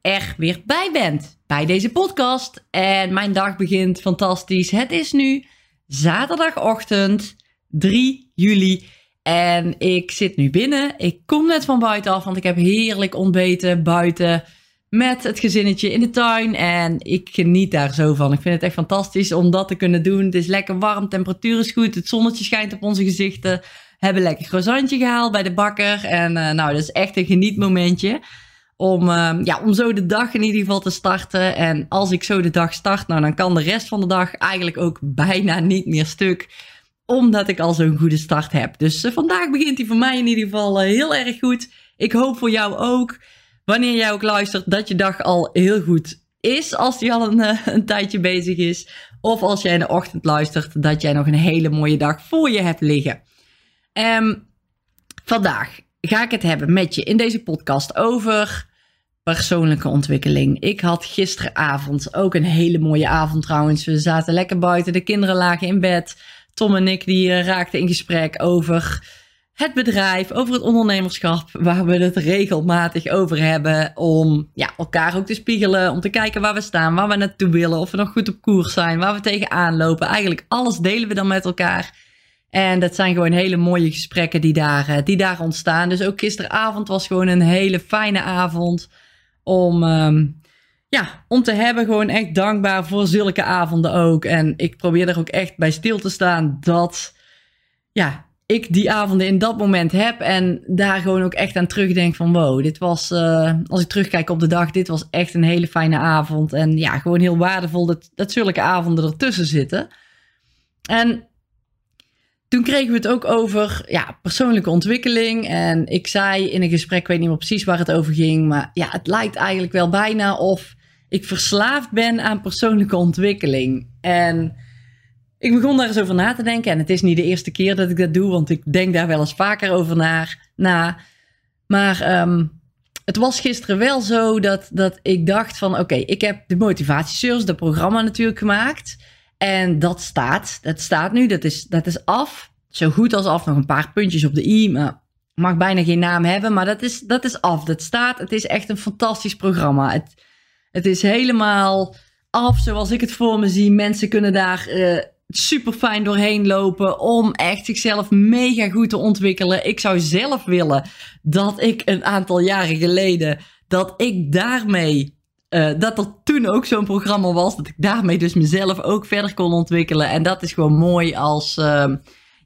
er weer bij bent bij deze podcast. En mijn dag begint fantastisch. Het is nu zaterdagochtend 3 juli. En ik zit nu binnen. Ik kom net van buiten af, want ik heb heerlijk ontbeten buiten met het gezinnetje in de tuin. En ik geniet daar zo van. Ik vind het echt fantastisch om dat te kunnen doen. Het is lekker warm, temperatuur is goed, het zonnetje schijnt op onze gezichten. Hebben lekker croissantje gehaald bij de bakker. En uh, nou, dat is echt een genietmomentje. Om, uh, ja, om zo de dag in ieder geval te starten. En als ik zo de dag start, nou, dan kan de rest van de dag eigenlijk ook bijna niet meer stuk. Omdat ik al zo'n goede start heb. Dus uh, vandaag begint hij voor mij in ieder geval uh, heel erg goed. Ik hoop voor jou ook, wanneer jij ook luistert, dat je dag al heel goed is. Als die al een, een tijdje bezig is. Of als jij in de ochtend luistert, dat jij nog een hele mooie dag voor je hebt liggen. Um, vandaag ga ik het hebben met je in deze podcast over persoonlijke ontwikkeling. Ik had gisteravond ook een hele mooie avond trouwens. We zaten lekker buiten, de kinderen lagen in bed. Tom en ik die uh, raakten in gesprek over het bedrijf, over het ondernemerschap, waar we het regelmatig over hebben. Om ja, elkaar ook te spiegelen, om te kijken waar we staan, waar we naartoe willen, of we nog goed op koers zijn, waar we tegenaan lopen. Eigenlijk alles delen we dan met elkaar. En dat zijn gewoon hele mooie gesprekken die daar, die daar ontstaan. Dus ook gisteravond was gewoon een hele fijne avond om, um, ja, om te hebben. Gewoon echt dankbaar voor zulke avonden ook. En ik probeer er ook echt bij stil te staan dat ja, ik die avonden in dat moment heb. En daar gewoon ook echt aan terugdenk van wow, dit was, uh, als ik terugkijk op de dag, dit was echt een hele fijne avond. En ja, gewoon heel waardevol dat, dat zulke avonden ertussen zitten. En toen kregen we het ook over ja, persoonlijke ontwikkeling. En ik zei in een gesprek, ik weet niet meer precies waar het over ging. Maar ja, het lijkt eigenlijk wel bijna of ik verslaafd ben aan persoonlijke ontwikkeling. En ik begon daar eens over na te denken. En het is niet de eerste keer dat ik dat doe, want ik denk daar wel eens vaker over naar, na. Maar um, het was gisteren wel zo dat, dat ik dacht van oké, ik heb de motivatiesurf, dat programma natuurlijk gemaakt. En dat staat, dat staat nu, dat is, dat is af. Zo goed als af, nog een paar puntjes op de i, maar mag bijna geen naam hebben. Maar dat is, dat is af, dat staat. Het is echt een fantastisch programma. Het, het is helemaal af zoals ik het voor me zie. Mensen kunnen daar uh, super fijn doorheen lopen om echt zichzelf mega goed te ontwikkelen. Ik zou zelf willen dat ik een aantal jaren geleden, dat ik daarmee uh, dat er toen ook zo'n programma was. Dat ik daarmee dus mezelf ook verder kon ontwikkelen. En dat is gewoon mooi als, uh,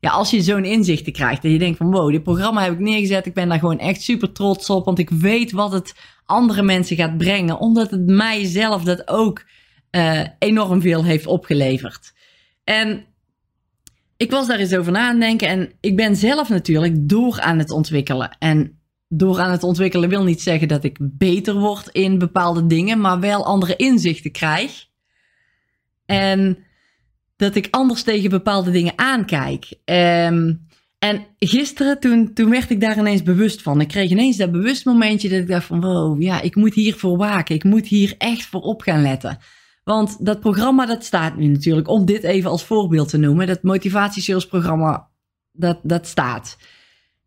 ja, als je zo'n inzichten krijgt. En je denkt van wow, dit programma heb ik neergezet. Ik ben daar gewoon echt super trots op. Want ik weet wat het andere mensen gaat brengen. Omdat het mijzelf dat ook uh, enorm veel heeft opgeleverd. En ik was daar eens over na aan denken. En ik ben zelf natuurlijk door aan het ontwikkelen. En door aan het ontwikkelen wil niet zeggen dat ik beter word in bepaalde dingen, maar wel andere inzichten krijg. En dat ik anders tegen bepaalde dingen aankijk. Um, en gisteren, toen, toen werd ik daar ineens bewust van. Ik kreeg ineens dat bewust momentje dat ik dacht van, wow, ja, ik moet hiervoor waken. Ik moet hier echt voor op gaan letten. Want dat programma, dat staat nu natuurlijk, om dit even als voorbeeld te noemen. Dat motivatiesalesprogramma, dat, dat staat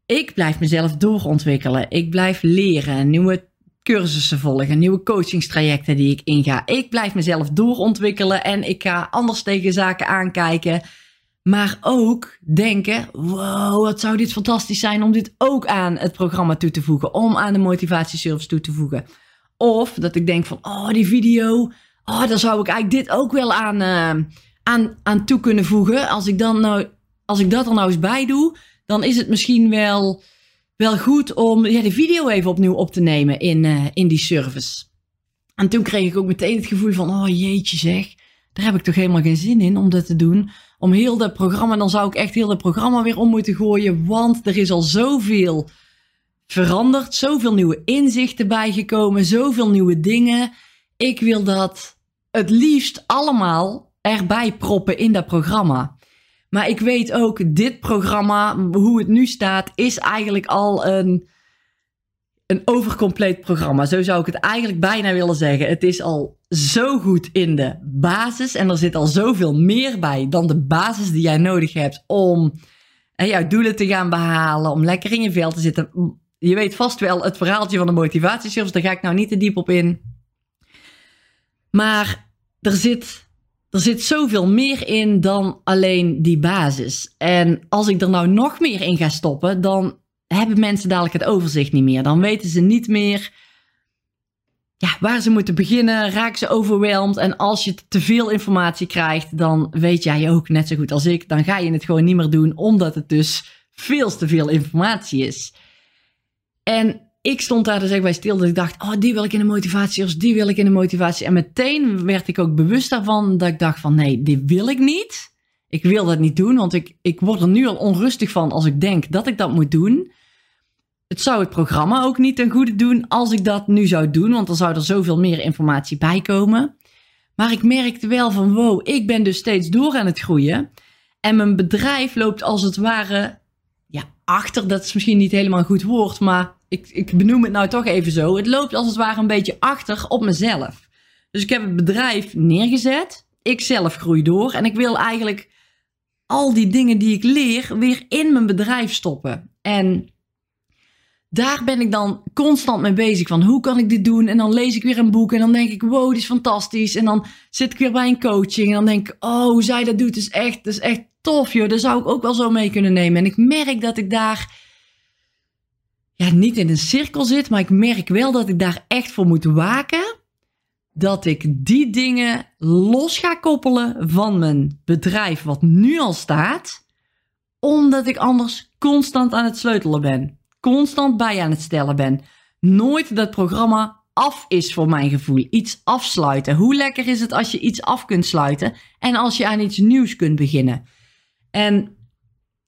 ik blijf mezelf doorontwikkelen. Ik blijf leren, nieuwe cursussen volgen, nieuwe coachingstrajecten die ik inga. Ik blijf mezelf doorontwikkelen en ik ga anders tegen zaken aankijken. Maar ook denken: wow, wat zou dit fantastisch zijn om dit ook aan het programma toe te voegen. Om aan de motivatieservice toe te voegen. Of dat ik denk van, oh, die video, oh, daar zou ik eigenlijk dit ook wel aan, uh, aan, aan toe kunnen voegen. Als ik, dan nou, als ik dat er nou eens bij doe, dan is het misschien wel, wel goed om ja, de video even opnieuw op te nemen in, uh, in die service. En toen kreeg ik ook meteen het gevoel van, oh jeetje zeg, daar heb ik toch helemaal geen zin in om dat te doen. Om heel dat programma, dan zou ik echt heel dat programma weer om moeten gooien, want er is al zoveel veranderd, zoveel nieuwe inzichten bijgekomen, zoveel nieuwe dingen. ik wil dat het liefst allemaal erbij proppen in dat programma. Maar ik weet ook, dit programma, hoe het nu staat, is eigenlijk al een, een overcompleet programma. Zo zou ik het eigenlijk bijna willen zeggen. Het is al zo goed in de basis en er zit al zoveel meer bij dan de basis die jij nodig hebt om jouw doelen te gaan behalen, om lekker in je vel te zitten. Je weet vast wel het verhaaltje van de motivatiesurfers, daar ga ik nou niet te diep op in. Maar er zit, er zit zoveel meer in dan alleen die basis. En als ik er nou nog meer in ga stoppen, dan hebben mensen dadelijk het overzicht niet meer. Dan weten ze niet meer ja, waar ze moeten beginnen, raken ze overweldigd. En als je te veel informatie krijgt, dan weet jij ook net zo goed als ik. Dan ga je het gewoon niet meer doen, omdat het dus veel te veel informatie is. En ik stond daar dus echt bij stil dat ik dacht, oh, die wil ik in de motivatie, of die wil ik in de motivatie. En meteen werd ik ook bewust daarvan dat ik dacht van, nee, die wil ik niet. Ik wil dat niet doen, want ik, ik word er nu al onrustig van als ik denk dat ik dat moet doen het zou het programma ook niet ten goede doen als ik dat nu zou doen, want dan zou er zoveel meer informatie bij komen. Maar ik merkte wel van wow, ik ben dus steeds door aan het groeien. En mijn bedrijf loopt als het ware ja, achter. Dat is misschien niet helemaal een goed woord, maar ik, ik benoem het nou toch even zo. Het loopt als het ware een beetje achter op mezelf. Dus ik heb het bedrijf neergezet. Ik zelf groei door. En ik wil eigenlijk al die dingen die ik leer weer in mijn bedrijf stoppen. En daar ben ik dan constant mee bezig. Van hoe kan ik dit doen? En dan lees ik weer een boek en dan denk ik, wow, dit is fantastisch. En dan zit ik weer bij een coaching en dan denk ik, oh, zij dat doet, is echt, is echt tof, joh. Daar zou ik ook wel zo mee kunnen nemen. En ik merk dat ik daar, ja, niet in een cirkel zit, maar ik merk wel dat ik daar echt voor moet waken. Dat ik die dingen los ga koppelen van mijn bedrijf, wat nu al staat, omdat ik anders constant aan het sleutelen ben constant bij aan het stellen ben. Nooit dat programma af is voor mijn gevoel. Iets afsluiten. Hoe lekker is het als je iets af kunt sluiten en als je aan iets nieuws kunt beginnen? En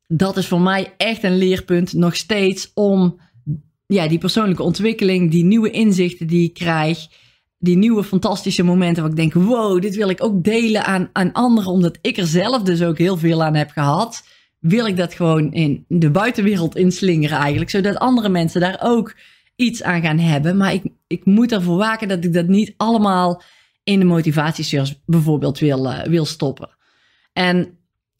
dat is voor mij echt een leerpunt nog steeds om ja, die persoonlijke ontwikkeling, die nieuwe inzichten die ik krijg, die nieuwe fantastische momenten waar ik denk, wow, dit wil ik ook delen aan, aan anderen, omdat ik er zelf dus ook heel veel aan heb gehad wil ik dat gewoon in de buitenwereld inslingeren eigenlijk. Zodat andere mensen daar ook iets aan gaan hebben. Maar ik, ik moet ervoor waken dat ik dat niet allemaal in de motivatiesurf bijvoorbeeld wil, uh, wil stoppen. En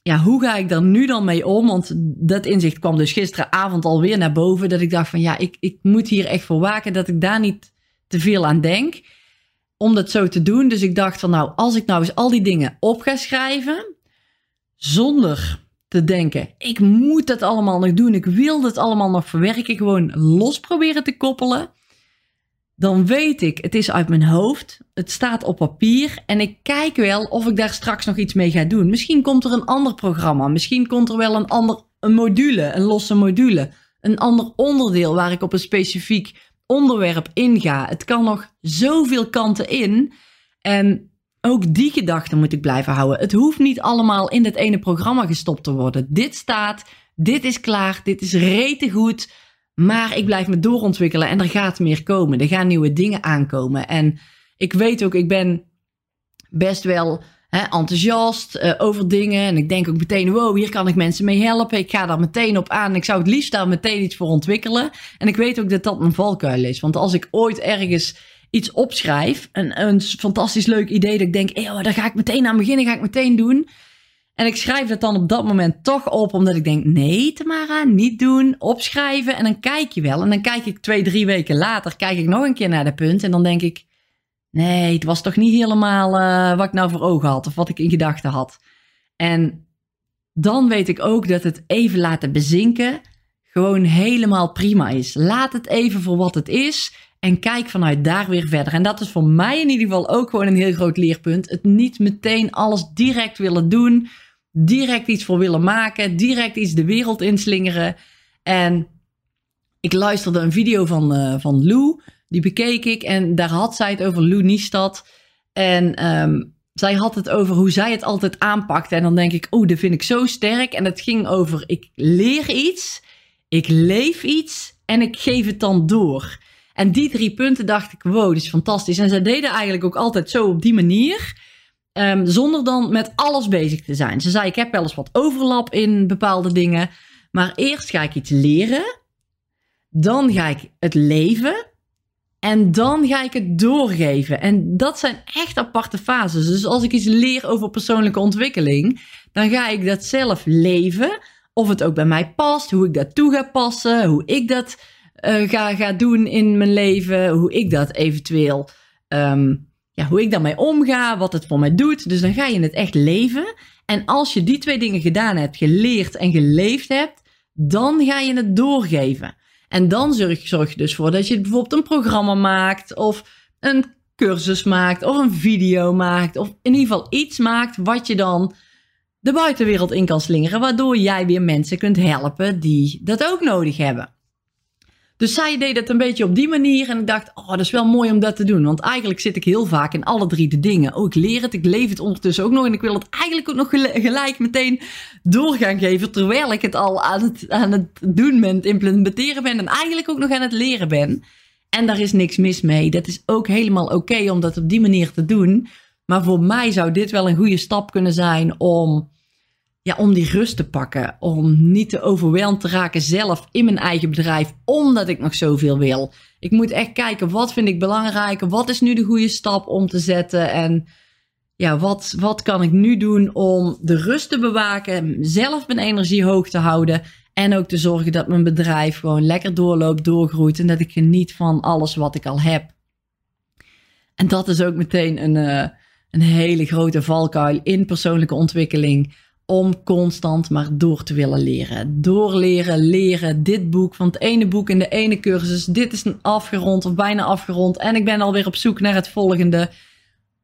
ja, hoe ga ik daar nu dan mee om? Want dat inzicht kwam dus gisteravond alweer naar boven. Dat ik dacht van ja, ik, ik moet hier echt voor waken dat ik daar niet te veel aan denk. Om dat zo te doen. Dus ik dacht van nou, als ik nou eens al die dingen op ga schrijven. Zonder te denken: ik moet dat allemaal nog doen, ik wil dat allemaal nog verwerken, gewoon los proberen te koppelen. Dan weet ik, het is uit mijn hoofd, het staat op papier en ik kijk wel of ik daar straks nog iets mee ga doen. Misschien komt er een ander programma, misschien komt er wel een ander een module, een losse module, een ander onderdeel waar ik op een specifiek onderwerp inga. Het kan nog zoveel kanten in. En ook die gedachte moet ik blijven houden. Het hoeft niet allemaal in dat ene programma gestopt te worden. Dit staat, dit is klaar, dit is rete goed. Maar ik blijf me doorontwikkelen en er gaat meer komen. Er gaan nieuwe dingen aankomen. En ik weet ook, ik ben best wel hè, enthousiast uh, over dingen. En ik denk ook meteen, wow, hier kan ik mensen mee helpen. Ik ga daar meteen op aan. Ik zou het liefst daar meteen iets voor ontwikkelen. En ik weet ook dat dat mijn valkuil is. Want als ik ooit ergens iets opschrijf, een, een fantastisch leuk idee dat ik denk, daar ga ik meteen aan beginnen, ga ik meteen doen. En ik schrijf het dan op dat moment toch op, omdat ik denk, nee Tamara, niet doen, opschrijven. En dan kijk je wel. En dan kijk ik twee, drie weken later, kijk ik nog een keer naar de punt. En dan denk ik, nee, het was toch niet helemaal uh, wat ik nou voor ogen had of wat ik in gedachten had. En dan weet ik ook dat het even laten bezinken gewoon helemaal prima is. Laat het even voor wat het is. En kijk vanuit daar weer verder. En dat is voor mij in ieder geval ook gewoon een heel groot leerpunt. Het niet meteen alles direct willen doen. Direct iets voor willen maken. Direct iets de wereld inslingeren. En ik luisterde een video van, uh, van Lou. Die bekeek ik. En daar had zij het over Lou Niestad. En um, zij had het over hoe zij het altijd aanpakte. En dan denk ik, oh, dat vind ik zo sterk. En het ging over, ik leer iets. Ik leef iets. En ik geef het dan door. En die drie punten dacht ik, wow, dit is fantastisch. En zij deden eigenlijk ook altijd zo op die manier. Ehm, zonder dan met alles bezig te zijn. Ze zei, ik heb wel eens wat overlap in bepaalde dingen. Maar eerst ga ik iets leren. Dan ga ik het leven. En dan ga ik het doorgeven. En dat zijn echt aparte fases. Dus als ik iets leer over persoonlijke ontwikkeling, dan ga ik dat zelf leven. Of het ook bij mij past, hoe ik dat toe ga passen, hoe ik dat uh, ga, ga doen in mijn leven, hoe ik dat eventueel, um, ja, hoe ik daarmee omga, wat het voor mij doet. Dus dan ga je het echt leven. En als je die twee dingen gedaan hebt, geleerd en geleefd hebt, dan ga je het doorgeven. En dan zorg, zorg je dus voor dat je bijvoorbeeld een programma maakt of een cursus maakt of een video maakt of in ieder geval iets maakt wat je dan de buitenwereld in kan slingeren, waardoor jij weer mensen kunt helpen die dat ook nodig hebben. Dus zij deed het een beetje op die manier. En ik dacht, oh, dat is wel mooi om dat te doen. Want eigenlijk zit ik heel vaak in alle drie de dingen. Oh, ik leer het, ik leef het ondertussen ook nog. En ik wil het eigenlijk ook nog gelijk meteen door gaan geven. Terwijl ik het al aan het, aan het doen ben, het implementeren ben. En eigenlijk ook nog aan het leren ben. En daar is niks mis mee. Dat is ook helemaal oké om dat op die manier te doen. Maar voor mij zou dit wel een goede stap kunnen zijn om ja, om die rust te pakken. Om niet te overweldigd te raken zelf in mijn eigen bedrijf, omdat ik nog zoveel wil. Ik moet echt kijken, wat vind ik belangrijk? Wat is nu de goede stap om te zetten? En ja, wat, wat kan ik nu doen om de rust te bewaken, zelf mijn energie hoog te houden en ook te zorgen dat mijn bedrijf gewoon lekker doorloopt, doorgroeit en dat ik geniet van alles wat ik al heb. En dat is ook meteen een, uh, een hele grote valkuil in persoonlijke ontwikkeling om constant maar door te willen leren. Doorleren, leren, dit boek van het ene boek in de ene cursus. Dit is een afgerond of bijna afgerond. En ik ben alweer op zoek naar het volgende.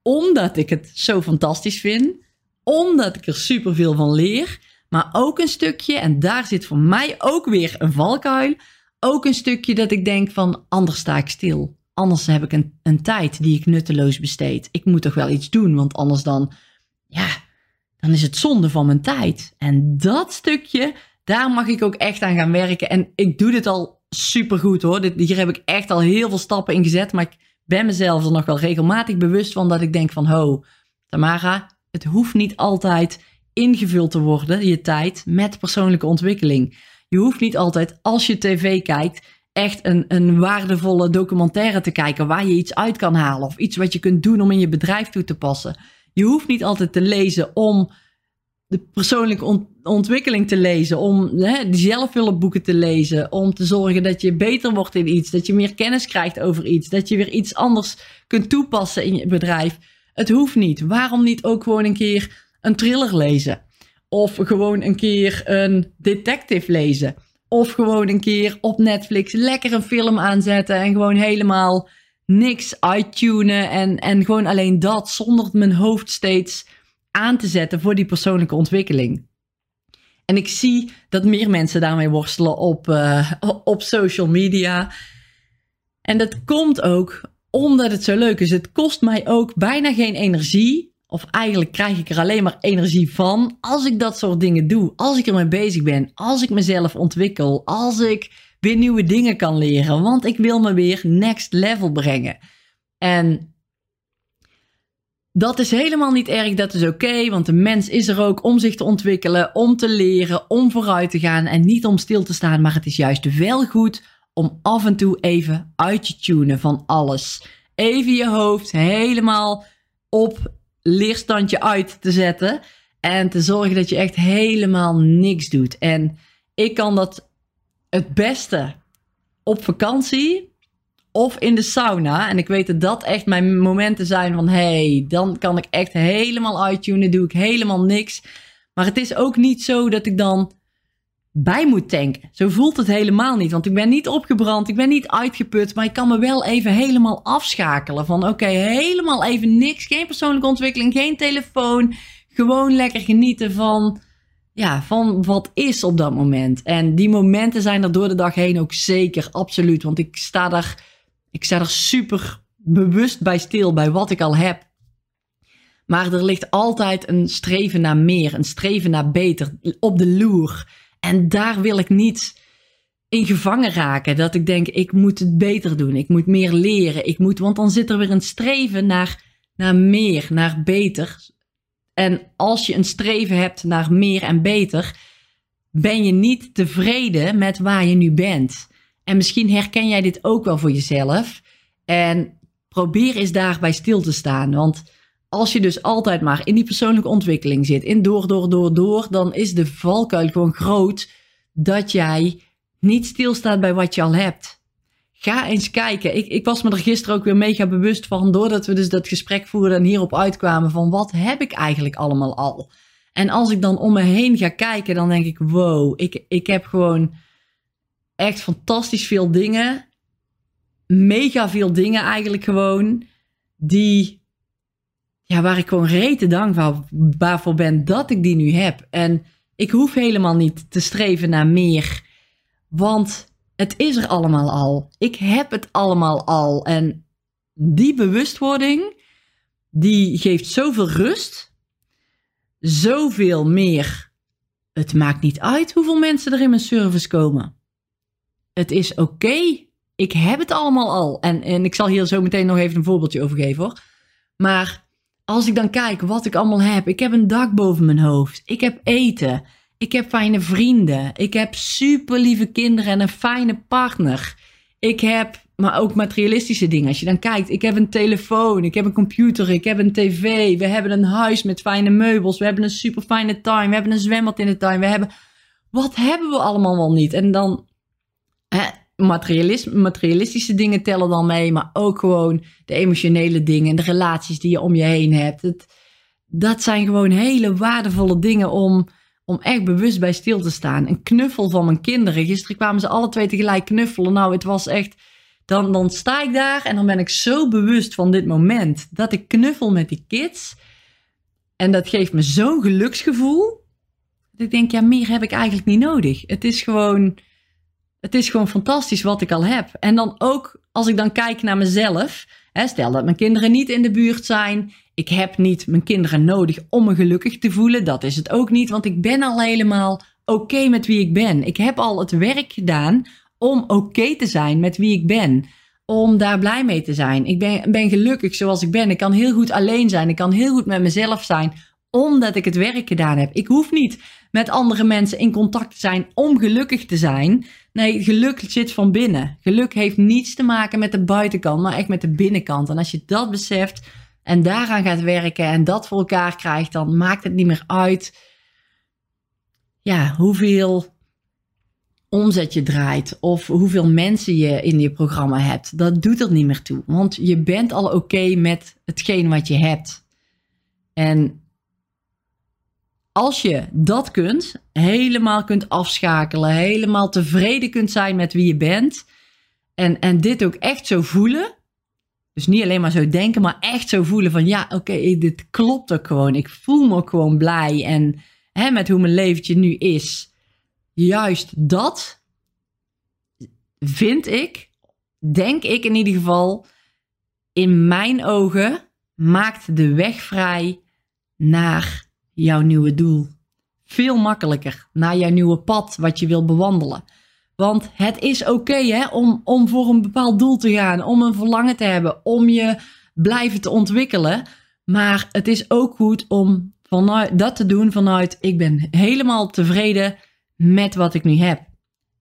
Omdat ik het zo fantastisch vind. Omdat ik er superveel van leer. Maar ook een stukje, en daar zit voor mij ook weer een valkuil. Ook een stukje dat ik denk van anders sta ik stil. Anders heb ik een, een tijd die ik nutteloos besteed. Ik moet toch wel iets doen, want anders dan, ja, dan is het zonde van mijn tijd. En dat stukje, daar mag ik ook echt aan gaan werken. En ik doe dit al supergoed hoor. Dit, hier heb ik echt al heel veel stappen in gezet. Maar ik ben mezelf er nog wel regelmatig bewust van dat ik denk van... Ho, Tamara, het hoeft niet altijd ingevuld te worden, je tijd, met persoonlijke ontwikkeling. Je hoeft niet altijd, als je tv kijkt, echt een, een waardevolle documentaire te kijken... waar je iets uit kan halen of iets wat je kunt doen om in je bedrijf toe te passen... Je hoeft niet altijd te lezen om de persoonlijke ontwikkeling te lezen, om hè, die zelfhulpboeken te lezen, om te zorgen dat je beter wordt in iets, dat je meer kennis krijgt over iets, dat je weer iets anders kunt toepassen in je bedrijf. Het hoeft niet. Waarom niet ook gewoon een keer een thriller lezen? Of gewoon een keer een detective lezen? Of gewoon een keer op Netflix lekker een film aanzetten en gewoon helemaal niks uittunen en, en gewoon alleen dat zonder mijn hoofd steeds aan te zetten voor die persoonlijke ontwikkeling. En ik zie dat meer mensen daarmee worstelen op, uh, op social media. En dat komt ook omdat het zo leuk is. Het kost mij ook bijna geen energie. Of eigenlijk krijg ik er alleen maar energie van als ik dat soort dingen doe. Als ik ermee bezig ben. Als ik mezelf ontwikkel. Als ik weer nieuwe dingen kan leren. Want ik wil me weer next level brengen. En dat is helemaal niet erg, dat is oké, want de mens is er ook om zich te ontwikkelen, om te leren, om vooruit te gaan en niet om stil te staan. Maar het is juist wel goed om af en toe even uit te tunen van alles. Even je hoofd helemaal op leerstandje uit te zetten en te zorgen dat je echt helemaal niks doet. En ik kan dat het beste op vakantie of in de sauna. En ik weet dat dat echt mijn momenten zijn van... hey, dan kan ik echt helemaal uittunen, doe ik helemaal niks. Maar het is ook niet zo dat ik dan bij moet tanken. Zo voelt het helemaal niet. Want ik ben niet opgebrand, ik ben niet uitgeput... maar ik kan me wel even helemaal afschakelen. Van oké, helemaal even niks. Geen persoonlijke ontwikkeling, geen telefoon. Gewoon lekker genieten van ja, van wat is op dat moment. En die momenten zijn er door de dag heen ook zeker, absoluut. Want ik sta daar, ik sta er super bewust bij stil, bij wat ik al heb. Maar er ligt altijd een streven naar meer, een streven naar beter, op de loer. En daar wil ik niet in gevangen raken. Dat ik denk, ik moet het beter doen. Ik moet meer leren. Ik moet, want dan zit er weer een streven naar, naar meer, naar beter. En als je een streven hebt naar meer en beter, ben je niet tevreden met waar je nu bent. En misschien herken jij dit ook wel voor jezelf. En probeer eens daarbij stil te staan. Want als je dus altijd maar in die persoonlijke ontwikkeling zit, in door, door, door, door, dan is de valkuil gewoon groot dat jij niet stilstaat bij wat je al hebt. Ga eens kijken. Ik, ik was me er gisteren ook weer mega bewust van, doordat we dus dat gesprek voerden en hierop uitkwamen van wat heb ik eigenlijk allemaal al? En als ik dan om me heen ga kijken, dan denk ik, wow, ik, ik heb gewoon echt fantastisch veel dingen. Mega veel dingen eigenlijk gewoon. Die, ja, waar ik gewoon rete dankbaar voor ben dat ik die nu heb. En ik hoef helemaal niet te streven naar meer. Want het is er allemaal al. Ik heb het allemaal al. En die bewustwording, die geeft zoveel rust. Zoveel meer. Het maakt niet uit hoeveel mensen er in mijn service komen. Het is oké. Ik heb het allemaal al. En, en ik zal hier zo meteen nog even een voorbeeldje over geven hoor. Maar als ik dan kijk wat ik allemaal heb. Ik heb een dak boven mijn hoofd. Ik heb eten. Ik heb fijne vrienden. Ik heb super lieve kinderen en een fijne partner. Ik heb, maar ook materialistische dingen. Als je dan kijkt, ik heb een telefoon, ik heb een computer, ik heb een tv. We hebben een huis met fijne meubels. We hebben een super fijne tuin. We hebben een zwembad in de tuin. We hebben, wat hebben we allemaal wel niet? En dan, hè, materialistische dingen tellen dan mee, maar ook gewoon de emotionele dingen en de relaties die je om je heen hebt. Dat zijn gewoon hele waardevolle dingen om om echt bewust bij stil te staan. Een knuffel van mijn kinderen. Gisteren kwamen ze alle twee tegelijk knuffelen. Nou, het was echt. Dan, dan sta ik daar en dan ben ik zo bewust van dit moment dat ik knuffel met die kids. En dat geeft me zo'n geluksgevoel. Dat ik denk, ja, meer heb ik eigenlijk niet nodig. Het is gewoon. Het is gewoon fantastisch wat ik al heb. En dan ook als ik dan kijk naar mezelf. Hè, stel dat mijn kinderen niet in de buurt zijn ik heb niet mijn kinderen nodig om me gelukkig te voelen. Dat is het ook niet, want ik ben al helemaal oké met wie ik ben. Ik heb al het werk gedaan om oké te zijn met wie ik ben. Om daar blij mee te zijn. Ik ben, ben gelukkig zoals ik ben. Ik kan heel goed alleen zijn. Ik kan heel goed met mezelf zijn omdat ik het werk gedaan heb. Ik hoef niet met andere mensen in contact te zijn om gelukkig te zijn. Nee, geluk zit van binnen. Geluk heeft niets te maken met de buitenkant, maar echt met de binnenkant. En als je dat beseft, en daaraan gaat werken en dat voor elkaar krijgt, dan maakt het niet meer uit ja, hoeveel omzet je draait of hoeveel mensen je in je programma hebt. Dat doet er niet meer toe, want je bent al oké met hetgeen wat je hebt. En als je dat kunt, helemaal kunt afschakelen, helemaal tevreden kunt zijn met wie je bent en, en dit ook echt zo voelen, dus niet alleen maar zo denken, maar echt zo voelen van ja, oké, dit klopt ook gewoon. Ik voel me ook gewoon blij en hè, met hoe mijn leventje nu is. Juist dat vind ik, denk ik in ieder geval, in mijn ogen maakt de weg vrij naar jouw nieuwe doel. Veel makkelijker naar jouw nieuwe pad wat je wil bewandelen. Want het is oké om, om voor een bepaald doel te gaan, om een verlangen te hebben, om je blijven te ontwikkelen. Maar het is ook goed om vanuit, dat te doen vanuit ik ben helemaal tevreden met wat ik nu heb.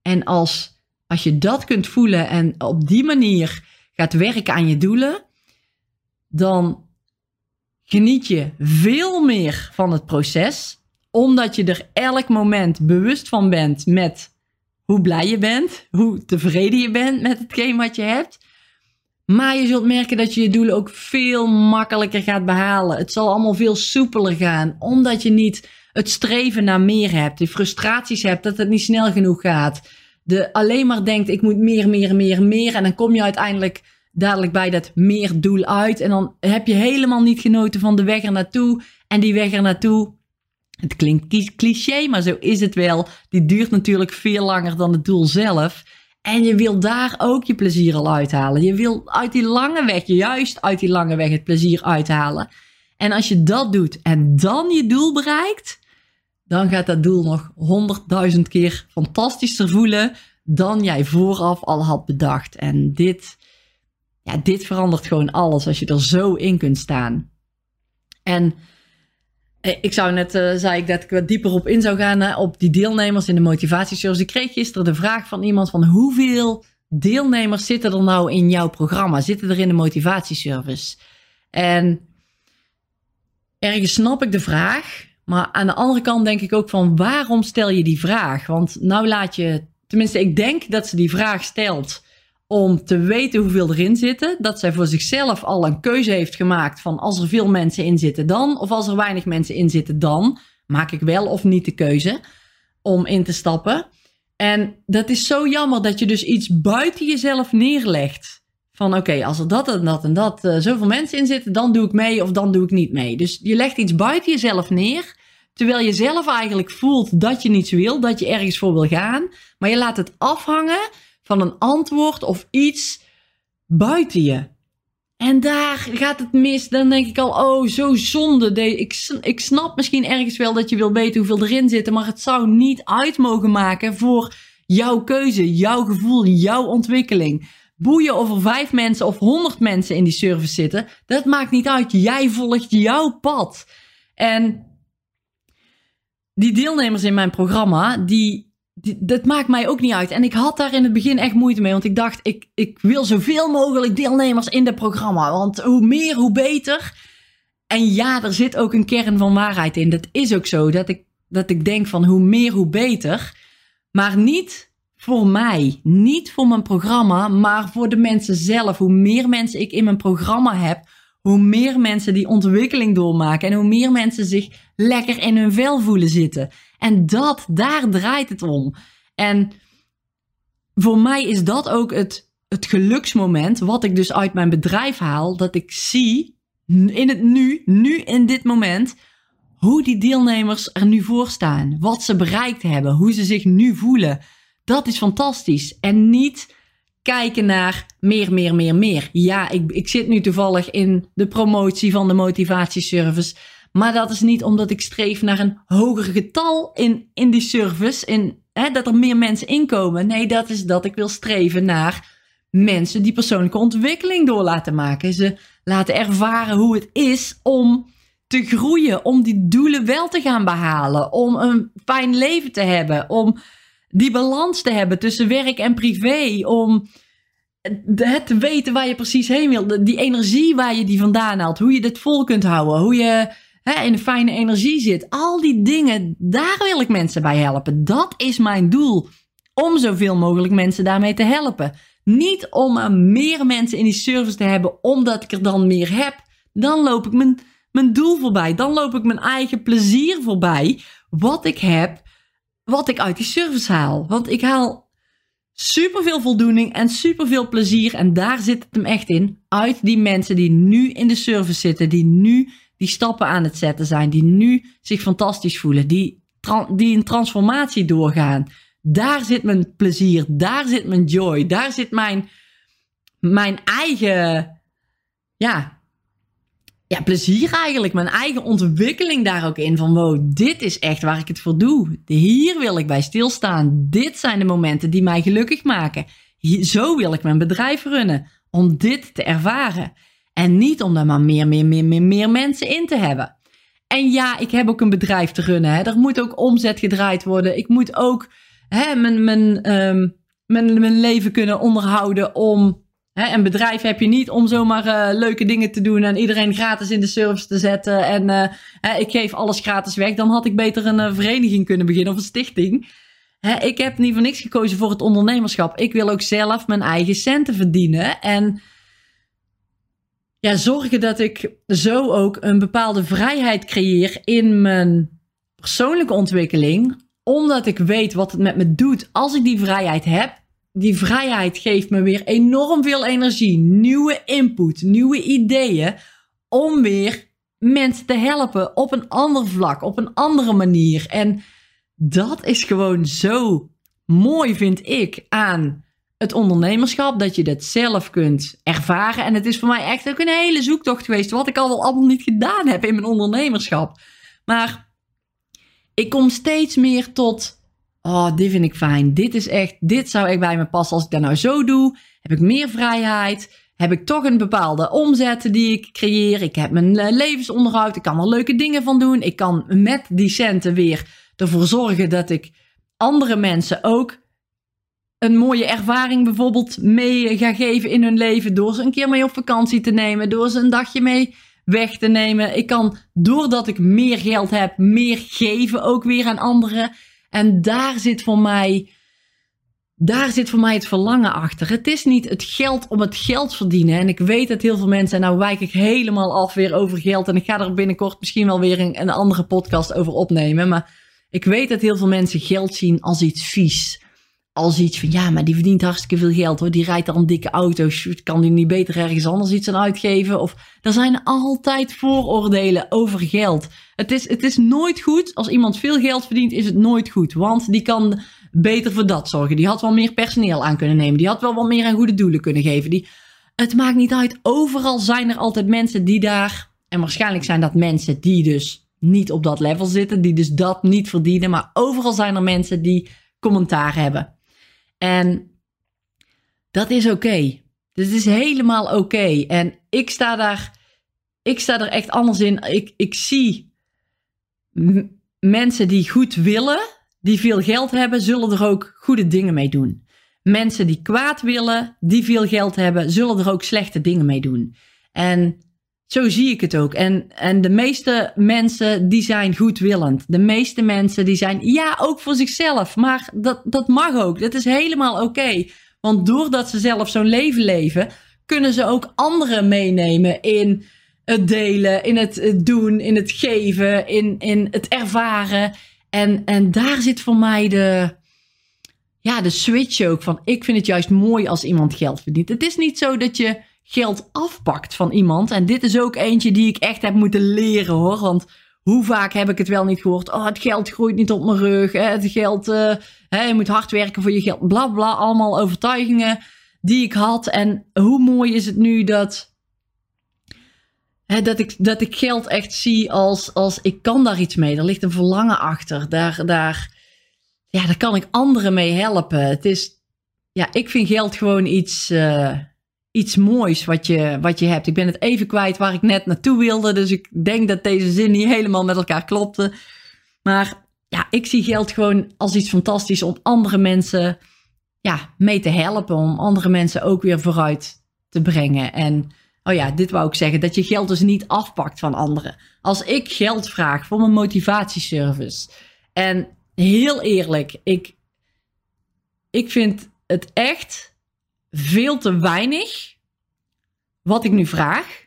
En als, als je dat kunt voelen en op die manier gaat werken aan je doelen, dan geniet je veel meer van het proces, omdat je er elk moment bewust van bent met hoe blij je bent, hoe tevreden je bent met hetgeen wat je hebt. Maar je zult merken dat je je doelen ook veel makkelijker gaat behalen. Het zal allemaal veel soepeler gaan, omdat je niet het streven naar meer hebt, de frustraties hebt dat het niet snel genoeg gaat. De alleen maar denkt ik moet meer, meer, meer, meer en dan kom je uiteindelijk dadelijk bij dat meer doel uit en dan heb je helemaal niet genoten van de weg er naartoe en die weg er naartoe het klinkt cliché, maar zo is het wel. Die duurt natuurlijk veel langer dan het doel zelf. En je wil daar ook je plezier al uithalen. Je wil uit die lange weg, juist uit die lange weg, het plezier uithalen. En als je dat doet en dan je doel bereikt, dan gaat dat doel nog honderdduizend keer fantastischer voelen dan jij vooraf al had bedacht. En dit, ja, dit verandert gewoon alles als je er zo in kunt staan. En ik zou net, uh, zei ik dat ik wat dieper op in zou gaan op die deelnemers in de motivatieservice. Ik kreeg gisteren de vraag van iemand van hoeveel deelnemers zitten er nou in jouw programma? Zitten er in de motivatieservice? En ergens snap ik de vraag, maar aan de andere kant denk ik ook van waarom stel je die vraag? Want nou laat je, tenminste ik denk dat ze die vraag stelt om te weten hoeveel erin zitten. Dat zij voor zichzelf al een keuze heeft gemaakt van als er veel mensen in zitten dan, of als er weinig mensen in zitten dan, maak ik wel of niet de keuze om in te stappen. En dat is zo jammer dat je dus iets buiten jezelf neerlegt. Van oké, als er dat en dat en dat uh, zoveel mensen in zitten, dan doe ik mee of dan doe ik niet mee. Dus je legt iets buiten jezelf neer, terwijl je zelf eigenlijk voelt dat je niets wil, dat je ergens voor wil gaan. Maar je laat het afhangen van een antwoord of iets buiten je. En daar gaat het mis. Dan denk ik al, oh, zo zonde. Ik, ik snap misschien ergens wel dat je wil weten hoeveel erin zit. Maar het zou niet uit mogen maken voor jouw keuze, jouw gevoel, jouw ontwikkeling. Boeien of er vijf mensen of honderd mensen in die service zitten. Dat maakt niet uit. Jij volgt jouw pad. En die deelnemers in mijn programma, die dat maakt mij ook niet uit. En ik had daar in het begin echt moeite mee. Want ik dacht, ik, ik wil zoveel mogelijk deelnemers in het programma. Want hoe meer, hoe beter. En ja, er zit ook een kern van waarheid in. Dat is ook zo. Dat ik, dat ik denk van hoe meer, hoe beter. Maar niet voor mij. Niet voor mijn programma. Maar voor de mensen zelf. Hoe meer mensen ik in mijn programma heb. Hoe meer mensen die ontwikkeling doormaken. En hoe meer mensen zich lekker in hun vel voelen zitten. En dat, daar draait het om. En voor mij is dat ook het, het geluksmoment, wat ik dus uit mijn bedrijf haal, dat ik zie in het nu, nu in dit moment, hoe die deelnemers er nu voor staan. Wat ze bereikt hebben, hoe ze zich nu voelen. Dat is fantastisch. En niet kijken naar meer, meer, meer, meer. Ja, ik, ik zit nu toevallig in de promotie van de motivatieservice. Maar dat is niet omdat ik streef naar een hoger getal in, in die service. In, hè, dat er meer mensen inkomen. Nee, dat is dat ik wil streven naar mensen die persoonlijke ontwikkeling door laten maken. Ze laten ervaren hoe het is om te groeien. Om die doelen wel te gaan behalen. Om een fijn leven te hebben. Om die balans te hebben tussen werk en privé. Om het te weten waar je precies heen wil. Die energie waar je die vandaan haalt. Hoe je dit vol kunt houden. Hoe je hè, in een fijne energie zit. Al die dingen, daar wil ik mensen bij helpen. Dat is mijn doel. Om zoveel mogelijk mensen daarmee te helpen. Niet om er meer mensen in die service te hebben, omdat ik er dan meer heb. Dan loop ik mijn, mijn doel voorbij. Dan loop ik mijn eigen plezier voorbij. Wat ik heb, wat ik uit die service haal. Want ik haal superveel voldoening en superveel plezier. En daar zit het hem echt in. Uit die mensen die nu in de service zitten, die nu die stappen aan het zetten zijn, die nu zich fantastisch voelen, die, die een transformatie doorgaan. Daar zit mijn plezier, daar zit mijn joy, daar zit mijn, mijn eigen, ja, ja, plezier eigenlijk. Mijn eigen ontwikkeling daar ook in. Van wow, dit is echt waar ik het voor doe. Hier wil ik bij stilstaan. Dit zijn de momenten die mij gelukkig maken. zo wil ik mijn bedrijf runnen. Om dit te ervaren. En niet om daar maar meer, meer, meer, meer, meer mensen in te hebben. En ja, ik heb ook een bedrijf te runnen. Hè. Er moet ook omzet gedraaid worden. Ik moet ook hè, mijn, mijn, um, mijn, mijn leven kunnen onderhouden om. Een bedrijf heb je niet om zomaar uh, leuke dingen te doen en iedereen gratis in de service te zetten. En hè, ik geef alles gratis weg. Dan had ik beter een uh, vereniging kunnen beginnen of een stichting. Ik heb niet voor niks gekozen voor het ondernemerschap. Ik wil ook zelf mijn eigen centen verdienen. En ja, zorgen dat ik zo ook een bepaalde vrijheid creëer in mijn persoonlijke ontwikkeling. Omdat ik weet wat het met me doet als ik die vrijheid heb. Die vrijheid geeft me weer enorm veel energie, nieuwe input, nieuwe ideeën. Om weer mensen te helpen op een ander vlak, op een andere manier. En dat is gewoon zo mooi, vind ik, aan het ondernemerschap, dat je dat zelf kunt ervaren. En het is voor mij echt ook een hele zoektocht geweest, wat ik al wel allemaal niet gedaan heb in mijn ondernemerschap. Maar ik kom steeds meer tot oh, dit vind ik fijn. Dit is echt, dit zou echt bij me passen. Als ik dat nou zo doe, heb ik meer vrijheid. Heb ik toch een bepaalde omzet die ik creëer. Ik heb mijn eh, levensonderhoud. Ik kan er leuke dingen van doen. Ik kan met die centen weer ervoor zorgen dat ik andere mensen ook een mooie ervaring bijvoorbeeld mee ga geven in hun leven. Door ze een keer mee op vakantie te nemen. Door ze een dagje mee weg te nemen. Ik kan, doordat ik meer geld heb, meer geven ook weer aan anderen. En daar zit voor mij, daar zit voor mij het verlangen achter. Het is niet het geld om het geld verdienen. En ik weet dat heel veel mensen, en nou wijk ik helemaal af weer over geld. En ik ga er binnenkort misschien wel weer een, een andere podcast over opnemen. Maar ik weet dat heel veel mensen geld zien als iets vies als iets van ja, maar die verdient hartstikke veel geld hoor. Die rijdt al dikke auto's. Kan die niet beter ergens anders iets aan uitgeven? Of er zijn altijd vooroordelen over geld. Het is, het is nooit goed. Als iemand veel geld verdient, is het nooit goed. Want die kan beter voor dat zorgen. Die had wel meer personeel aan kunnen nemen. Die had wel wat meer aan goede doelen kunnen geven. Die, het maakt niet uit. Overal zijn er altijd mensen die daar. En waarschijnlijk zijn dat mensen die dus niet op dat level zitten. Die dus dat niet verdienen. Maar overal zijn er mensen die commentaar hebben. En dat is oké. Okay. Het is helemaal oké. En ik sta daar, ik sta er echt anders in. Ik, ik zie mensen die goed willen, die veel geld hebben, zullen er ook goede dingen mee doen. Mensen die kwaad willen, die veel geld hebben, zullen er ook slechte dingen mee doen. En zo zie ik het ook. En, en de meeste mensen die zijn goedwillend. De meeste mensen die zijn, ja, ook voor zichzelf. Maar dat, dat mag ook. Dat is helemaal oké. Want doordat ze zelf zo'n leven leven, kunnen ze ook anderen meenemen in het delen, in het doen, in het geven, in, in het ervaren. En, en daar zit voor mij de, ja, de switch ook van. Ik vind het juist mooi als iemand geld verdient. Het is niet zo dat je geld afpakt van iemand. En dit is ook eentje die ik echt heb moeten leren hoor. Want hoe vaak heb ik het wel niet gehoord? Oh, het geld groeit niet op mijn rug. Het geld, uh, je moet hard werken voor je geld. Bla bla, allemaal overtuigingen die ik had. En hoe mooi is het nu dat. Dat, ik, dat ik geld echt zie als, als ik kan daar iets mee. Er ligt een verlangen achter. Daar, daar, ja, daar kan ik anderen mee helpen. Het is, ja, ik vind geld gewoon iets. Uh, iets moois wat je, wat je hebt. Ik ben het even kwijt waar ik net naartoe wilde. Dus ik denk dat deze zin niet helemaal met elkaar klopte. Maar ja, ik zie geld gewoon als iets fantastisch om andere mensen ja, mee te helpen. Om andere mensen ook weer vooruit te brengen. En oh ja, dit wou ik zeggen. Dat je geld dus niet afpakt van anderen. Als ik geld vraag voor mijn motivatieservice. En heel eerlijk, ik, ik vind het echt veel te weinig wat ik nu vraag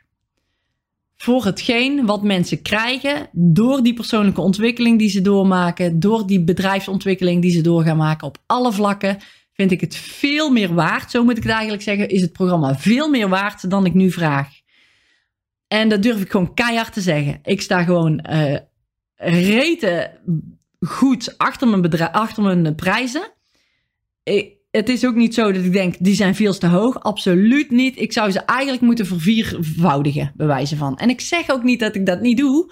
voor hetgeen wat mensen krijgen door die persoonlijke ontwikkeling die ze doormaken, door die bedrijfsontwikkeling die ze door gaan maken op alle vlakken, vind ik het veel meer waard. Zo moet ik het eigenlijk zeggen, is het programma veel meer waard dan ik nu vraag. En dat durf ik gewoon keihard te zeggen. Ik sta gewoon uh, rete goed achter mijn, achter mijn prijzen. Ik, het is ook niet zo dat ik denk, die zijn veel te hoog. Absoluut niet. Ik zou ze eigenlijk moeten verviervoudigen, bij wijze van. En ik zeg ook niet dat ik dat niet doe.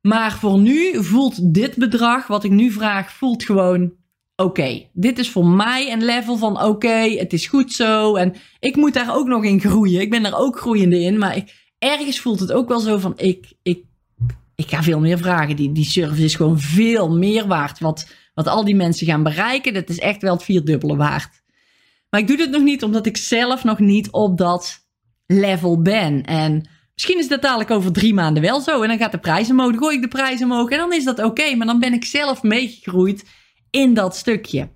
Maar voor nu voelt dit bedrag, wat ik nu vraag, voelt gewoon oké. Dit is voor mij een level van oké, het is goed zo. En ik moet daar ook nog in groeien. Ik ben daar ook groeiende in. Maar ergens voelt het ook wel zo van, ik, ik, ik ga veel meer vragen. Die, die service is gewoon veel meer waard. Wat wat al die mensen gaan bereiken, dat is echt wel het vierdubbele waard. Maar ik doe dit nog niet omdat ik zelf nog niet op dat level ben. En misschien is dat dadelijk over drie maanden wel zo. En dan gaat de prijs omhoog, gooi ik de prijs omhoog. En dan is dat oké. maar dan ben ik zelf meegegroeid in dat stukje.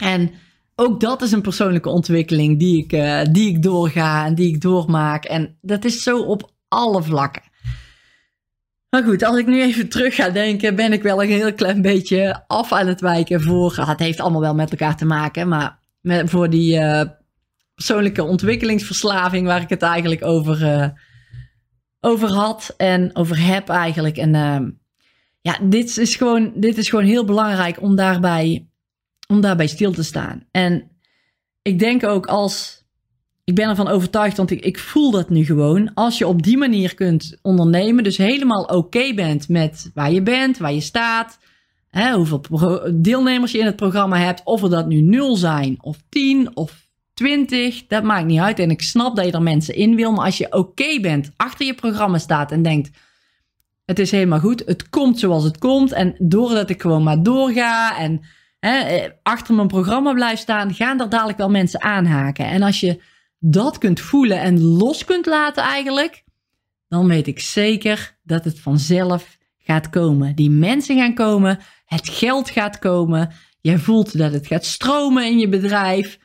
En ook dat is een persoonlijke ontwikkeling die ik, uh, die ik doorga en die ik doormaak. En dat is zo op alle vlakken. Maar goed, als ik nu even terug ga denken, ben ik wel een heel klein beetje af aan het wijken voor. Het heeft allemaal wel met elkaar te maken, maar met, voor die uh, persoonlijke ontwikkelingsverslaving waar ik het eigenlijk over, uh, over had en over heb eigenlijk. En uh, ja, dit is, gewoon, dit is gewoon heel belangrijk om daarbij, om daarbij stil te staan. En ik denk ook als ik ben ervan overtuigd, want ik, ik voel dat nu gewoon. Als je op die manier kunt ondernemen, dus helemaal oké bent met waar je bent, waar je staat, hè, hoeveel deelnemers je in het programma hebt, of er dat nu 0 zijn, of 10, of 20, dat maakt niet uit. En ik snap dat je er mensen in wil, maar als je oké bent, achter je programma staat en denkt, het is helemaal goed, het komt zoals het komt, en doordat ik gewoon maar doorga en hè, eh, achter mijn programma blijf staan, gaan er dadelijk wel mensen aanhaken. En als je dat kunt voelen en los kunt laten eigenlijk, dan weet ik zeker dat het vanzelf gaat komen. Die mensen gaan komen, het geld gaat komen, jij voelt dat het gaat stromen in je bedrijf.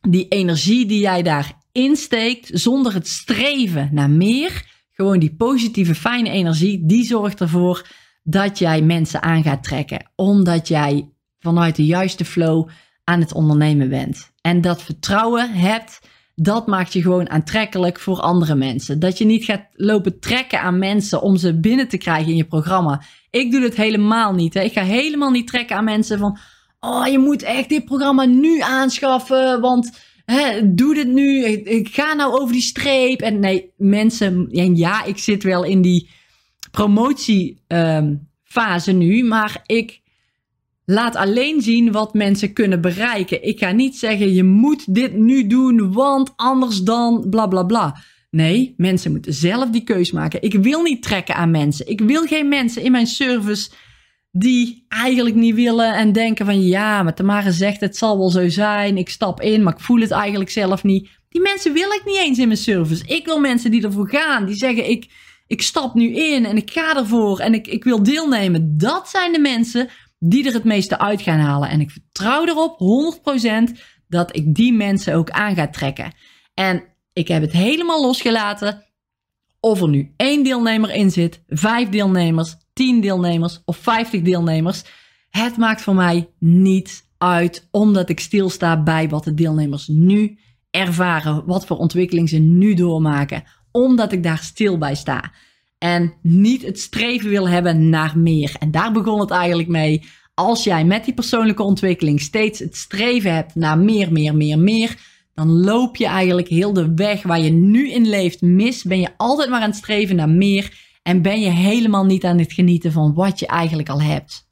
Die energie die jij daar insteekt, zonder het streven naar meer, gewoon die positieve, fijne energie, die zorgt ervoor dat jij mensen aan gaat trekken. Omdat jij vanuit de juiste flow aan het ondernemen bent. En dat vertrouwen hebt dat maakt je gewoon aantrekkelijk voor andere mensen. Dat je niet gaat lopen trekken aan mensen om ze binnen te krijgen in je programma. Ik doe het helemaal niet. Hè. Ik ga helemaal niet trekken aan mensen van. Oh, je moet echt dit programma nu aanschaffen. Want hè, doe dit nu. Ik, ga nou over die streep. En nee, mensen. En ja, ik zit wel in die promotiefase um, nu. Maar ik laat alleen zien wat mensen kunnen bereiken. Ik ga niet zeggen, je moet dit nu doen, want anders dan bla bla bla. Nee, mensen moeten zelf die keus maken. Ik wil niet trekken aan mensen. Ik wil geen mensen in mijn service die eigenlijk niet willen en denken van ja, maar Tamara zegt het zal wel zo zijn. Ik stap in, maar ik voel het eigenlijk zelf niet. Die mensen wil ik niet eens in mijn service. Ik wil mensen die ervoor gaan, die zeggen ik, ik stap nu in en ik ga ervoor en ik, ik wil deelnemen. Dat zijn de mensen die er het meeste uit gaan halen. En ik vertrouw erop 100% dat ik die mensen ook aan ga trekken. En ik heb het helemaal losgelaten of er nu één deelnemer in zit, vijf deelnemers, tien deelnemers of vijftig deelnemers. Het maakt voor mij niet uit, omdat ik stilsta bij wat de deelnemers nu ervaren, wat voor ontwikkeling ze nu doormaken, omdat ik daar stil bij sta. En niet het streven wil hebben naar meer. En daar begon het eigenlijk mee. Als jij met die persoonlijke ontwikkeling steeds het streven hebt naar meer, meer, meer, meer, dan loop je eigenlijk heel de weg waar je nu in leeft mis. Ben je altijd maar aan het streven naar meer en ben je helemaal niet aan het genieten van wat je eigenlijk al hebt.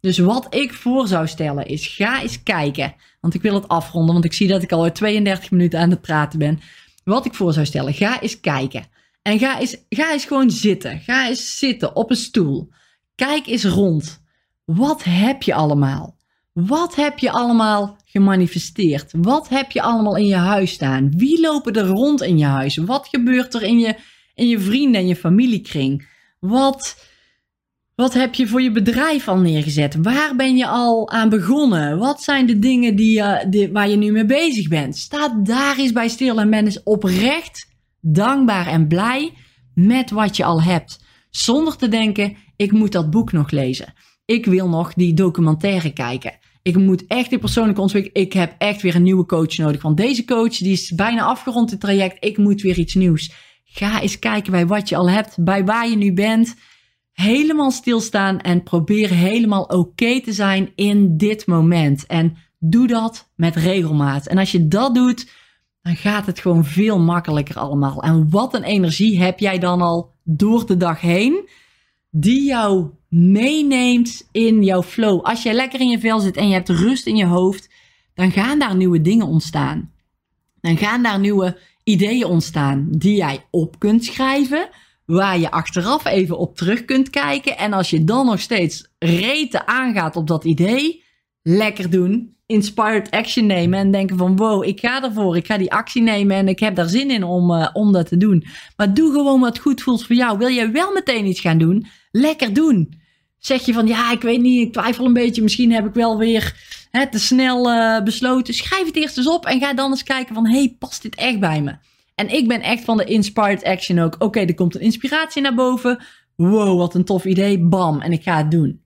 Dus wat ik voor zou stellen is: ga eens kijken. Want ik wil het afronden, want ik zie dat ik al 32 minuten aan het praten ben. Wat ik voor zou stellen: ga eens kijken. En ga eens, ga eens gewoon zitten. Ga eens zitten op een stoel. Kijk eens rond. Wat heb je allemaal? Wat heb je allemaal gemanifesteerd? Wat heb je allemaal in je huis staan? Wie lopen er rond in je huis? Wat gebeurt er in je, in je vrienden en je familiekring? Wat, wat heb je voor je bedrijf al neergezet? Waar ben je al aan begonnen? Wat zijn de dingen die, die, waar je nu mee bezig bent? Sta daar eens bij stil en ben eens oprecht dankbaar en blij met wat je al hebt. Zonder te denken, ik moet dat boek nog lezen. Ik wil nog die documentaire kijken. Ik moet echt die persoonlijke ontwikkeling. Ik heb echt weer een nieuwe coach nodig. Want deze coach die is bijna afgerond het traject. Ik moet weer iets nieuws. Ga eens kijken bij wat je al hebt, bij waar je nu bent. Helemaal stilstaan en probeer helemaal oké te zijn in dit moment. En doe dat met regelmaat. En als je dat doet, dan gaat het gewoon veel makkelijker allemaal. En wat een energie heb jij dan al door de dag heen, die jou meeneemt in jouw flow. Als jij lekker in je vel zit en je hebt rust in je hoofd, dan gaan daar nieuwe dingen ontstaan. Dan gaan daar nieuwe ideeën ontstaan die jij op kunt schrijven, waar je achteraf even op terug kunt kijken. En als je dan nog steeds reten aangaat op dat idee, lekker doen inspired action nemen en denken van wow, ik ga ervoor, ik ga die actie nemen en ik heb daar zin in om, uh, om dat te doen. Maar doe gewoon wat goed voelt voor jou. Wil jij wel meteen iets gaan doen? Lekker doen. Zeg je van ja, ik weet niet, ik twijfel een beetje, misschien heb ik wel weer hè, te snel uh, besloten. Schrijf het eerst eens op en ga dan eens kijken van hey, past dit echt bij me? En ik ben echt van de inspired action ook. Oké, er komt een inspiratie naar boven. Wow, wat een tof idee. Bam, en ik ga het doen.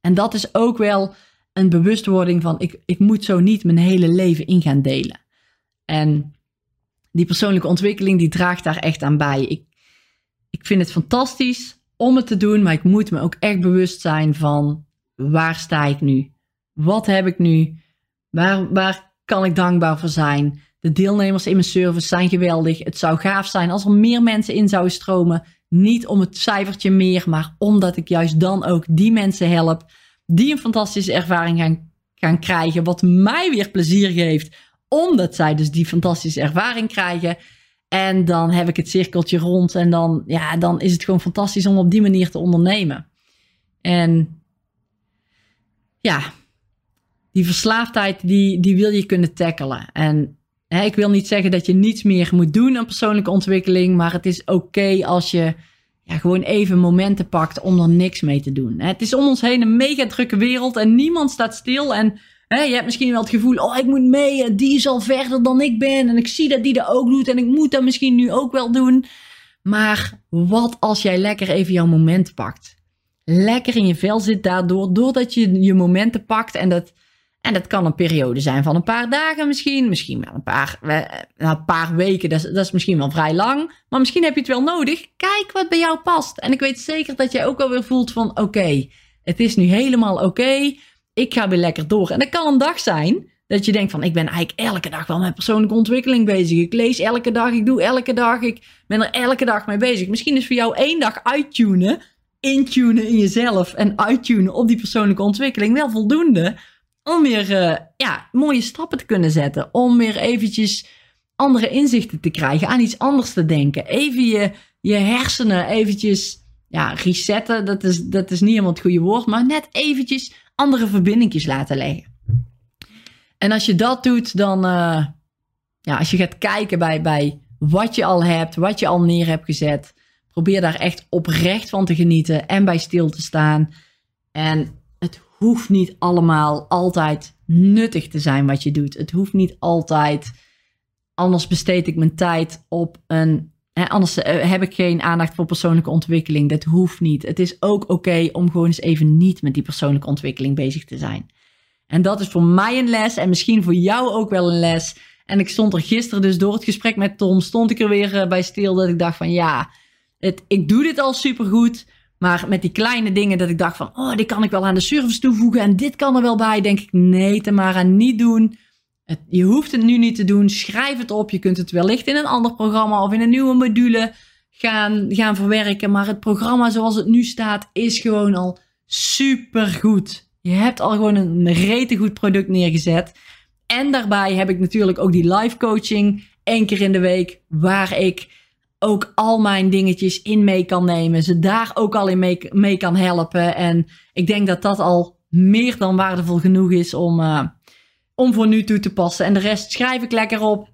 En dat is ook wel een bewustwording van ik, ik moet zo niet mijn hele leven in gaan delen. En die persoonlijke ontwikkeling die draagt daar echt aan bij. Ik, ik vind het fantastisch om het te doen, maar ik moet me ook echt bewust zijn van waar sta ik nu? Wat heb ik nu? Waar, waar kan ik dankbaar voor zijn? De deelnemers in mijn service zijn geweldig. Het zou gaaf zijn als er meer mensen in zouden stromen. Niet om het cijfertje meer, maar omdat ik juist dan ook die mensen help die een fantastische ervaring gaan, gaan krijgen. Wat mij weer plezier geeft, omdat zij dus die fantastische ervaring krijgen. En dan heb ik het cirkeltje rond en dan, ja, dan is het gewoon fantastisch om op die manier te ondernemen. En ja, die verslaafdheid, die, die wil je kunnen tackelen. En hè, ik wil niet zeggen dat je niets meer moet doen aan persoonlijke ontwikkeling, maar het is oké als je gewoon even momenten pakt om er niks mee te doen. Het is om ons heen een mega drukke wereld en niemand staat stil. En hè, je hebt misschien wel het gevoel, oh ik moet mee, die is al verder dan ik ben. En ik zie dat die dat ook doet en ik moet dat misschien nu ook wel doen. Maar wat als jij lekker even jouw moment pakt? Lekker in je vel zit daardoor, doordat je je momenten pakt en dat en dat kan een periode zijn van een paar dagen misschien. Misschien wel een paar, een paar weken. Dat is, dat is misschien wel vrij lang. Maar misschien heb je het wel nodig. Kijk wat bij jou past. En ik weet zeker dat jij ook alweer voelt van... Oké, het is nu helemaal oké. ik ga weer lekker door. En dat kan een dag zijn dat je denkt van... Ik ben eigenlijk elke dag wel met persoonlijke ontwikkeling bezig. Ik lees elke dag. Ik doe elke dag. Ik ben er elke dag mee bezig. Misschien is voor jou één dag uittunen... Intunen in jezelf en uittunen op die persoonlijke ontwikkeling wel voldoende om weer uh, ja, mooie stappen te kunnen zetten. Om weer eventjes andere inzichten te krijgen, aan iets anders te denken. Even je, je hersenen eventjes ja, resetten. Dat is, dat is niet helemaal het goede woord, maar net eventjes andere verbindingjes laten leggen. En als je dat doet, dan, uh, ja, als je gaat kijken bij, bij wat je al hebt, wat je al neer hebt gezet, probeer daar echt oprecht van te genieten en bij stil te staan. En hoeft niet allemaal altijd nuttig te zijn wat je doet. Het hoeft niet altijd. Anders besteed ik mijn tijd op een. Anders eh, heb ik geen aandacht voor persoonlijke ontwikkeling. Dat hoeft niet. Het is ook oké om gewoon eens even niet met die persoonlijke ontwikkeling bezig te zijn. En dat is voor mij een les en misschien voor jou ook wel een les. En ik stond er gisteren dus door het gesprek met Tom, stond ik er weer eh, bij stil dat ik dacht van ja, het, ik doe dit al supergoed. Maar met die kleine dingen dat ik dacht van, oh, die kan ik wel aan de service toevoegen en dit kan er wel bij, denk ik, nee, Tamara, niet doen. Het, je hoeft het nu niet te doen. Schrijf het op. Je kunt het wellicht in een ander programma of in een nieuwe module gaan, gaan verwerken. Maar het programma zoals het nu staat is gewoon al super goed. Je hebt al gewoon een rete goed product neergezet. En daarbij heb ik natuurlijk ook die live coaching één keer in de week, waar ik ook al mijn dingetjes in mee kan nemen. Ze daar ook al in mee, kan helpen. En ik denk dat dat al meer dan waardevol genoeg is om, uh, om voor nu toe te passen. En de rest schrijf ik lekker op.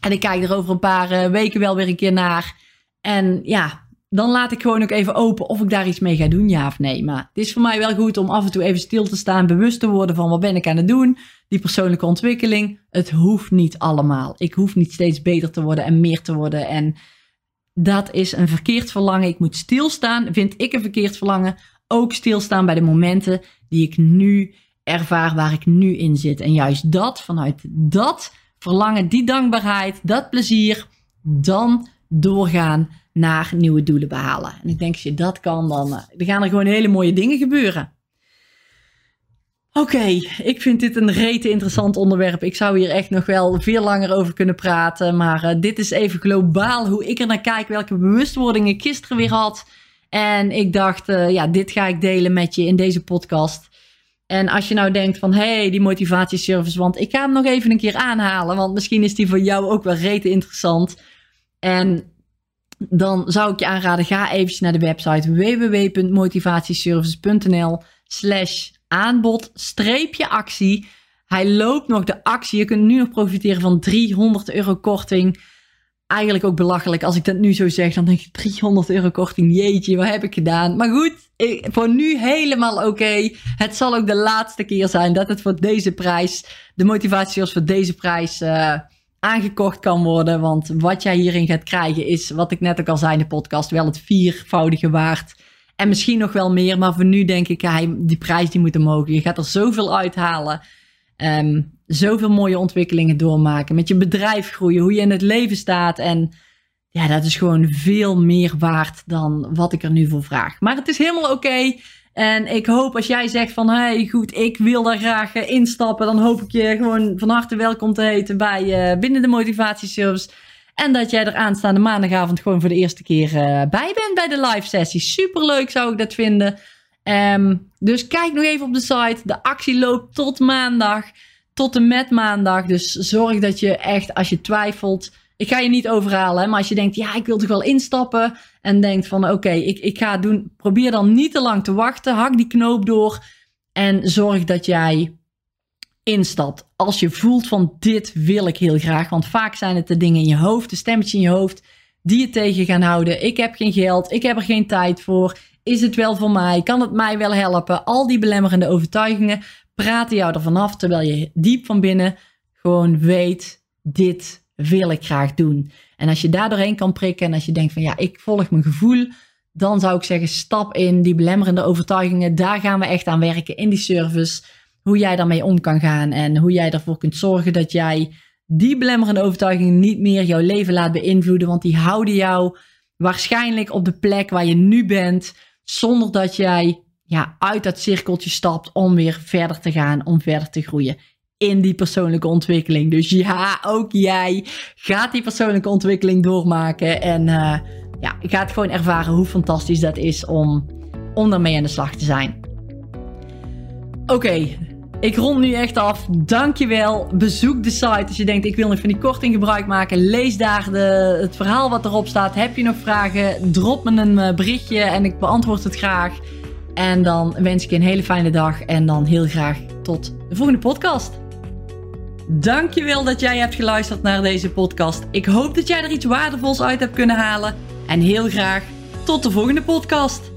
En ik kijk er over een paar uh, weken wel weer een keer naar. En ja, dan laat ik gewoon ook even open of ik daar iets mee ga doen, ja of nee. Maar het is voor mij wel goed om af en toe even stil te staan, bewust te worden van wat ben ik aan het doen. Die persoonlijke ontwikkeling. Het hoeft niet allemaal. Ik hoef niet steeds beter te worden en meer te worden. En dat is een verkeerd verlangen. Ik moet stilstaan, vind ik een verkeerd verlangen. Ook stilstaan bij de momenten die ik nu ervaar, waar ik nu in zit. En juist dat, vanuit dat verlangen, die dankbaarheid, dat plezier, dan doorgaan naar nieuwe doelen behalen. En ik denk als je dat kan, dan, uh, dan gaan er gewoon hele mooie dingen gebeuren. Oké, ik vind dit een rete interessant onderwerp. Ik zou hier echt nog wel veel langer over kunnen praten. Maar uh, dit is even globaal hoe ik er naar kijk, welke bewustwording ik gisteren weer had. En ik dacht, uh, ja, dit ga ik delen met je in deze podcast. En als je nou denkt van, hé, hey, die motivatieservice, want ik ga hem nog even een keer aanhalen, want misschien is die voor jou ook wel rete interessant. En dan zou ik je aanraden, ga eventjes naar de website www.motivatieservice.nl slash aanbod streepje actie. Hij loopt nog de actie. Je kunt nu nog profiteren van 300 euro korting. Eigenlijk ook belachelijk. Als ik dat nu zo zeg, dan denk ik 300 euro korting. Jeetje, wat heb ik gedaan? Maar goed, voor nu helemaal oké. Het zal ook de laatste keer zijn dat het voor deze prijs, de motivatie als voor deze prijs, uh, aangekocht kan worden. Want wat jij hierin gaat krijgen is, wat ik net ook al zei in de podcast, wel het viervoudige waard en misschien nog wel meer. Maar voor nu denk ik, hij, die prijs die moet omhoog. Je gaat er zoveel uithalen. Um, zoveel mooie ontwikkelingen doormaken. Met je bedrijf groeien. Hoe je in het leven staat. En ja, dat is gewoon veel meer waard dan wat ik er nu voor vraag. Maar het is helemaal oké. En ik hoop als jij zegt van, hey, goed, ik wil daar graag uh, instappen, dan hoop ik je gewoon van harte welkom te heten bij uh, binnen de motivatieservice. En dat jij er aanstaande maandagavond gewoon voor de eerste keer uh, bij bent bij de live sessie. Superleuk zou ik dat vinden. Ehm, dus kijk nog even op de site. De actie loopt tot maandag. Tot en met maandag. Dus zorg dat je echt, als je twijfelt. Ik ga je niet overhalen, maar als je denkt, ja, ik wil toch wel instappen. En denkt van, oké, ik, ik ga het doen. Probeer dan niet te lang te wachten. Hak die knoop door. En zorg dat jij instapt. Als je voelt van, dit wil ik heel graag. Want vaak zijn het de dingen in je hoofd, de stemmetjes in je hoofd. Die je tegen gaan houden. Ik heb geen geld. Ik heb er geen tijd voor. Is het wel voor mij? Kan het mij wel helpen? Al die belemmerende overtuigingen praten jou er vanaf, terwijl je diep van binnen gewoon weet, dit wil ik graag doen. En als je daar doorheen kan prikken en als je denkt van ja, ik volg mijn gevoel, dan zou ik zeggen stap in die belemmerende overtuigingen. Daar gaan we echt aan werken in die service. Hoe jij daarmee om kan gaan en hoe jij ervoor kunt zorgen dat jij die belemmerende overtuigingen niet meer jouw leven laat beïnvloeden, want die houden jou waarschijnlijk op de plek waar je nu bent zonder dat jij ja, uit dat cirkeltje stapt om weer verder te gaan, om verder te groeien in die persoonlijke ontwikkeling. Dus ja, ook jij gaat die persoonlijke ontwikkeling doormaken. En uh, ja, gaat gewoon ervaren hoe fantastisch dat is om, om daarmee aan de slag te zijn. Oké, ik rond nu echt af. Dankjewel. Bezoek de site als je denkt ik wil nog van die korting gebruik maken. Lees daar de, het verhaal wat erop staat. Heb je nog vragen? Drop me een eh, berichtje en ik beantwoord het graag. En dan wens ik je een hele fijne dag en dan heel graag tot de volgende podcast. Dankjewel dat jij hebt geluisterd naar deze podcast. Ik hoop dat jij er iets waardevols uit hebt kunnen halen. En heel graag tot de volgende podcast.